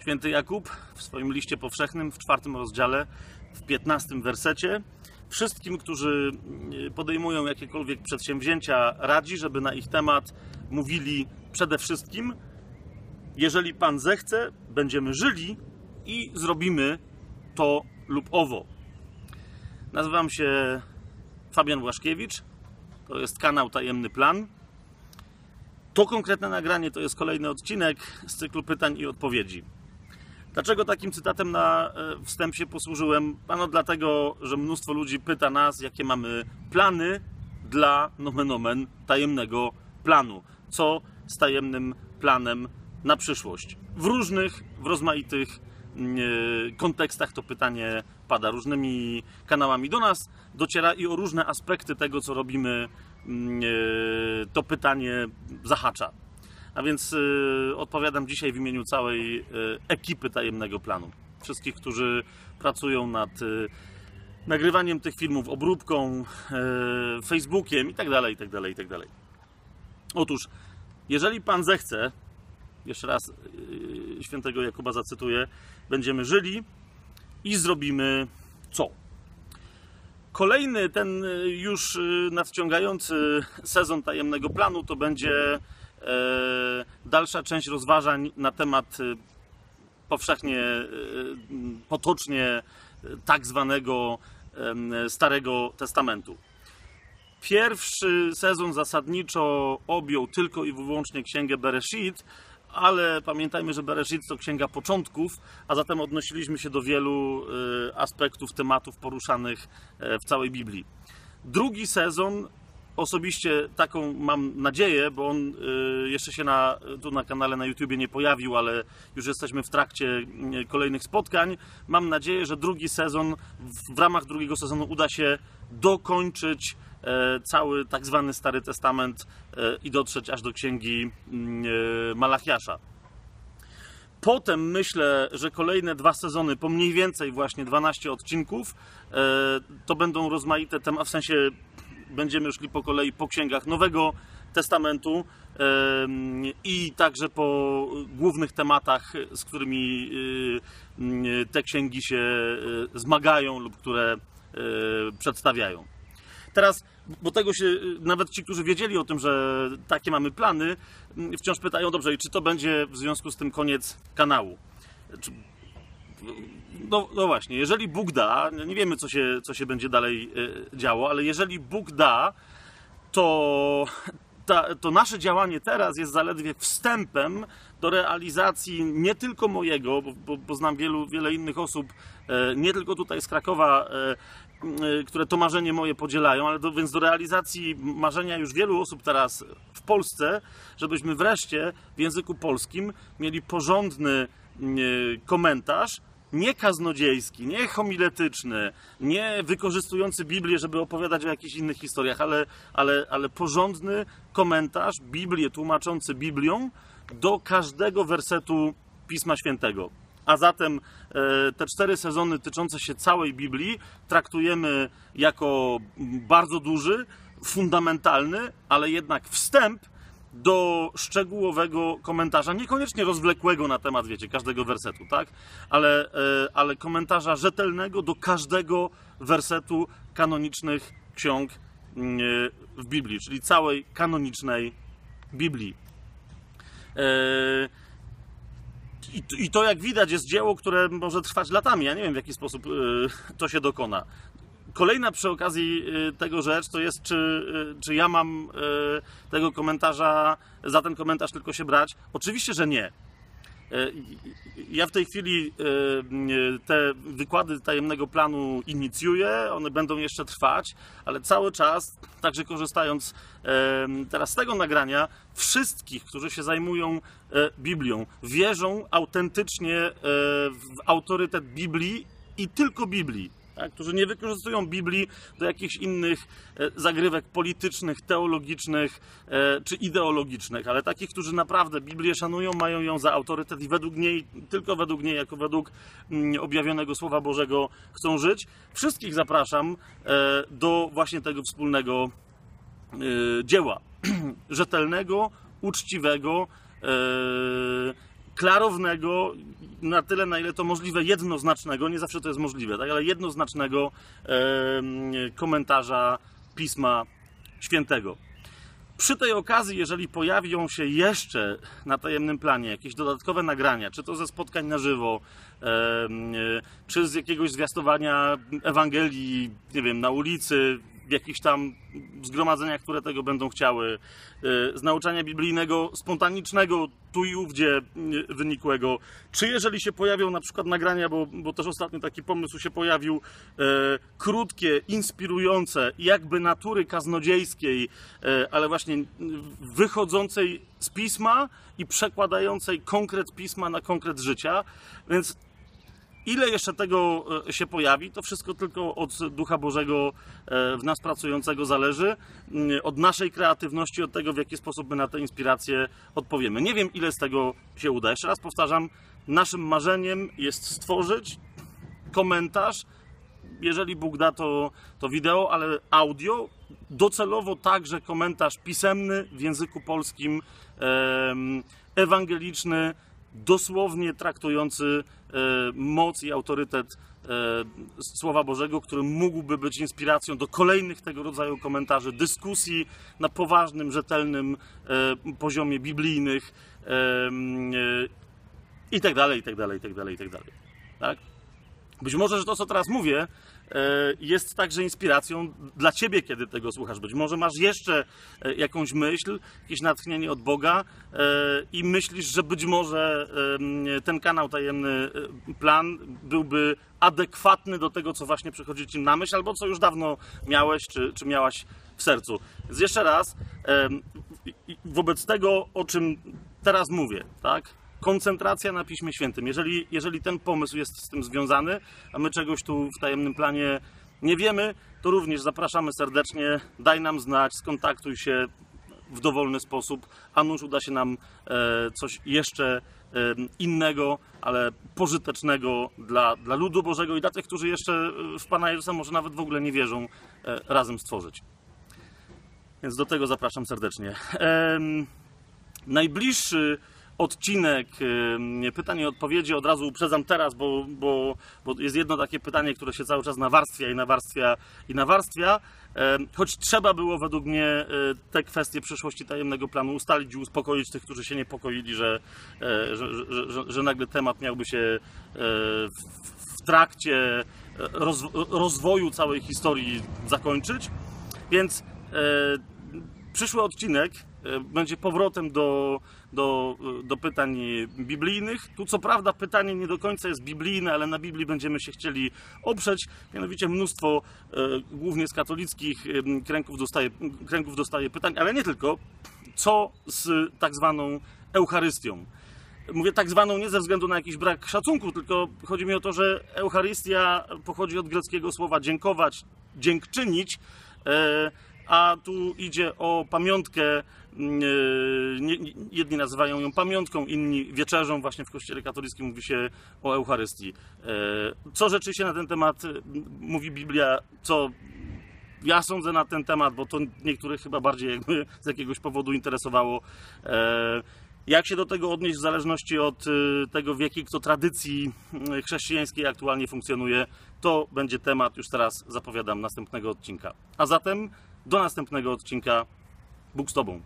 Święty Jakub w swoim liście powszechnym w czwartym rozdziale, w piętnastym wersecie, wszystkim, którzy y, podejmują jakiekolwiek przedsięwzięcia, radzi, żeby na ich temat mówili przede wszystkim: Jeżeli Pan zechce, będziemy żyli i zrobimy to lub owo. Nazywam się Fabian Błaszkiewicz. To jest kanał Tajemny Plan. To konkretne nagranie to jest kolejny odcinek z cyklu pytań i odpowiedzi. Dlaczego takim cytatem na e, wstęp się posłużyłem? Ano dlatego, że mnóstwo ludzi pyta nas, jakie mamy plany dla nomen omen tajemnego planu. Co z tajemnym planem na przyszłość? W różnych, w rozmaitych mm, e, kontekstach to pytanie pada. Różnymi kanałami do nas dociera i o różne aspekty tego, co robimy, mm, e, to pytanie zahacza. A więc y, odpowiadam dzisiaj w imieniu całej y, ekipy tajemnego planu. Wszystkich, którzy pracują nad y, nagrywaniem tych filmów, obróbką, y, Facebookiem i tak dalej, i tak dalej, i tak dalej. Otóż, jeżeli Pan zechce, jeszcze raz świętego Jakuba zacytuję, będziemy żyli i zrobimy co? Kolejny, ten już nadciągający sezon tajemnego planu to będzie dalsza część rozważań na temat e, powszechnie, e, potocznie e, tak zwanego Starego Testamentu. Pierwszy sezon zasadniczo objął tylko i wyłącznie księgę Bereshit, ale pamiętajmy, że Bereshit to księga początków, a zatem odnosiliśmy się do wielu e, aspektów, tematów poruszanych e, w całej Biblii. Drugi sezon osobiście taką mam nadzieję, bo on y, jeszcze się na, tu na kanale na YouTubie nie pojawił, ale już jesteśmy w trakcie y, kolejnych spotkań. Mam nadzieję, że drugi sezon, w, ramach drugiego sezonu uda się dokończyć e, cały tak zwany Stary Testament e, i dotrzeć aż do księgi mm, e, Malachiasza. Potem myślę, że kolejne dwa sezony, po mniej więcej właśnie 12 odcinków, to będą rozmaite tematy, w sensie będziemy szli po kolei po księgach Nowego Testamentu i także po głównych tematach, z którymi y, y, te księgi się y, zmagają lub które przedstawiają. Teraz, bo tego się nawet ci, którzy wiedzieli o tym, że takie mamy plany, wciąż pytają, dobrze, i czy to będzie w związku z tym koniec kanału? Czy no, no właśnie, jeżeli Bóg da, nie wiemy co się, co się będzie dalej e, działo, ale jeżeli Bóg da, to, ta, to nasze działanie teraz jest zaledwie wstępem do realizacji nie tylko mojego, bo, bo, bo znam wielu, wiele innych osób, e, nie tylko tutaj z Krakowa, e, które to marzenie moje podzielają, ale do, więc do realizacji marzenia już wielu osób teraz w Polsce, żebyśmy wreszcie w języku polskim mieli porządny komentarz, nie kaznodziejski, nie homiletyczny, nie wykorzystujący Biblię, żeby opowiadać o jakichś innych historiach, ale, ale, ale porządny komentarz, Biblię tłumaczący Biblią do każdego wersetu Pisma Świętego. A zatem e, te cztery sezony tyczące się całej Biblii traktujemy jako bardzo duży, fundamentalny, ale jednak wstęp do szczegółowego komentarza, niekoniecznie rozwlekłego na temat, wiecie, każdego wersetu, tak? Ale, e, ale komentarza rzetelnego do każdego wersetu kanonicznych ksiąg mm, e, w Biblii, czyli całej kanonicznej Biblii. E, I, to, jak widać, jest dzieło, które może trwać latami. Ja nie wiem, w jaki sposób to się dokona. Kolejna przy okazji y, tego rzecz to jest, czy, y, czy ja mam y, tego komentarza, za ten komentarz tylko się brać? Oczywiście, że nie. Ja w tej chwili te wykłady tajemnego planu inicjuję, one będą jeszcze trwać, ale cały czas, także korzystając teraz z tego nagrania, wszystkich, którzy się zajmują Biblią, wierzą autentycznie w autorytet Biblii i tylko Biblii tak, którzy nie wykorzystują Biblii do jakichś innych e, zagrywek politycznych, teologicznych e, czy ideologicznych, ale takich, którzy naprawdę Biblię szanują, mają ją za autorytet i według niej, tylko według niej, jako według mm, objawionego Słowa Bożego chcą żyć. Wszystkich zapraszam e, do właśnie tego wspólnego dzieła. Rzetelnego, uczciwego, klarownego na tyle, na ile to możliwe, jednoznacznego, nie zawsze to jest możliwe, tak, ale jednoznacznego komentarza Pisma Świętego. Przy tej okazji, jeżeli pojawią się jeszcze na tajemnym planie jakieś dodatkowe nagrania, czy to ze spotkań na żywo, czy z jakiegoś zwiastowania Ewangelii, nie wiem, na ulicy, w jakichś tam zgromadzeniach, które tego będą chciały, e, z nauczania biblijnego, spontanicznego, tu i ówdzie e, wynikłego, czy jeżeli się pojawią na przykład nagrania, bo, bo też ostatnio taki pomysł się pojawił, e, krótkie, inspirujące, jakby natury kaznodziejskiej, e, ale właśnie wychodzącej z pisma i przekładającej konkret pisma na konkret życia, więc Ile jeszcze tego e, się pojawi, to wszystko tylko od Ducha Bożego e, w nas pracującego zależy, mm, od naszej kreatywności, od tego, w jaki sposób my na te inspiracje odpowiemy. Nie wiem, ile z tego się uda. Jeszcze raz powtarzam, naszym marzeniem jest stworzyć komentarz, jeżeli Bóg da to, to wideo, ale audio, docelowo także komentarz pisemny w języku polskim, ewangeliczny, dosłownie traktujący e, moc i autorytet e, Słowa Bożego, który mógłby być inspiracją do kolejnych tego rodzaju komentarzy, dyskusji na poważnym, rzetelnym e, poziomie biblijnych i tak dalej, i tak dalej, i tak dalej, i tak dalej. Tak? Być może, że to, co teraz mówię, jest także inspiracją dla ciebie, kiedy tego słuchasz. Być może masz jeszcze e, jakąś myśl, jakieś natchnienie od Boga e, i myślisz, że być może ten kanał Tajemny e, Plan byłby adekwatny do tego, co właśnie przychodzi ci na myśl, albo co już dawno miałeś, czy, czy miałaś w sercu. Więc jeszcze raz, wobec tego, o czym teraz mówię, tak? Koncentracja na Piśmie Świętym. Jeżeli, jeżeli ten pomysł jest z tym związany, a my czegoś tu w tajemnym planie nie wiemy, to również zapraszamy serdecznie. Daj nam znać, skontaktuj się w dowolny sposób, a nuż uda się nam e, coś jeszcze e, innego, ale pożytecznego dla, dla ludu Bożego i dla tych, którzy jeszcze w Pana Jezusa może nawet w ogóle nie wierzą, e, razem stworzyć. Więc do tego zapraszam serdecznie. Najbliższy odcinek pytań i odpowiedzi od razu uprzedzam teraz, bo, bo, bo jest jedno takie pytanie, które się cały czas nawarstwia i nawarstwia i nawarstwia. Choć trzeba było według mnie e, te kwestie przyszłości tajemnego planu ustalić i uspokoić tych, którzy się niepokoili, że, e, że, że, że, nagle temat miałby się e, w, trakcie e, roz, rozwoju całej historii zakończyć. Więc przyszły odcinek będzie powrotem do, do, do pytań biblijnych. Tu co prawda pytanie nie do końca jest biblijne, ale na Biblii będziemy się chcieli oprzeć. Mianowicie mnóstwo, e, głównie z katolickich e, kręgów dostaje, kręgów dostaje pytań, ale nie tylko. Co z tak zwaną Eucharystią? Mówię tak zwaną nie ze względu na jakiś brak szacunku, tylko chodzi mi o to, że Eucharystia pochodzi od greckiego słowa dziękować, dziękczynić, e, a tu idzie o pamiątkę. mm, e, Jedni nazywają ją pamiątką, inni wieczerzą. Właśnie w Kościele katolickim mówi się o Eucharystii. E, Co rzeczywiście na ten temat e, mówi Biblia, co ja sądzę na ten temat, bo to niektórych chyba bardziej jakby z jakiegoś powodu interesowało. Jak się do tego odnieść w zależności od tego, w jakiej kto tradycji chrześcijańskiej aktualnie funkcjonuje, to będzie temat, już teraz zapowiadam, następnego odcinka. A zatem do następnego odcinka. Bóg z Tobą.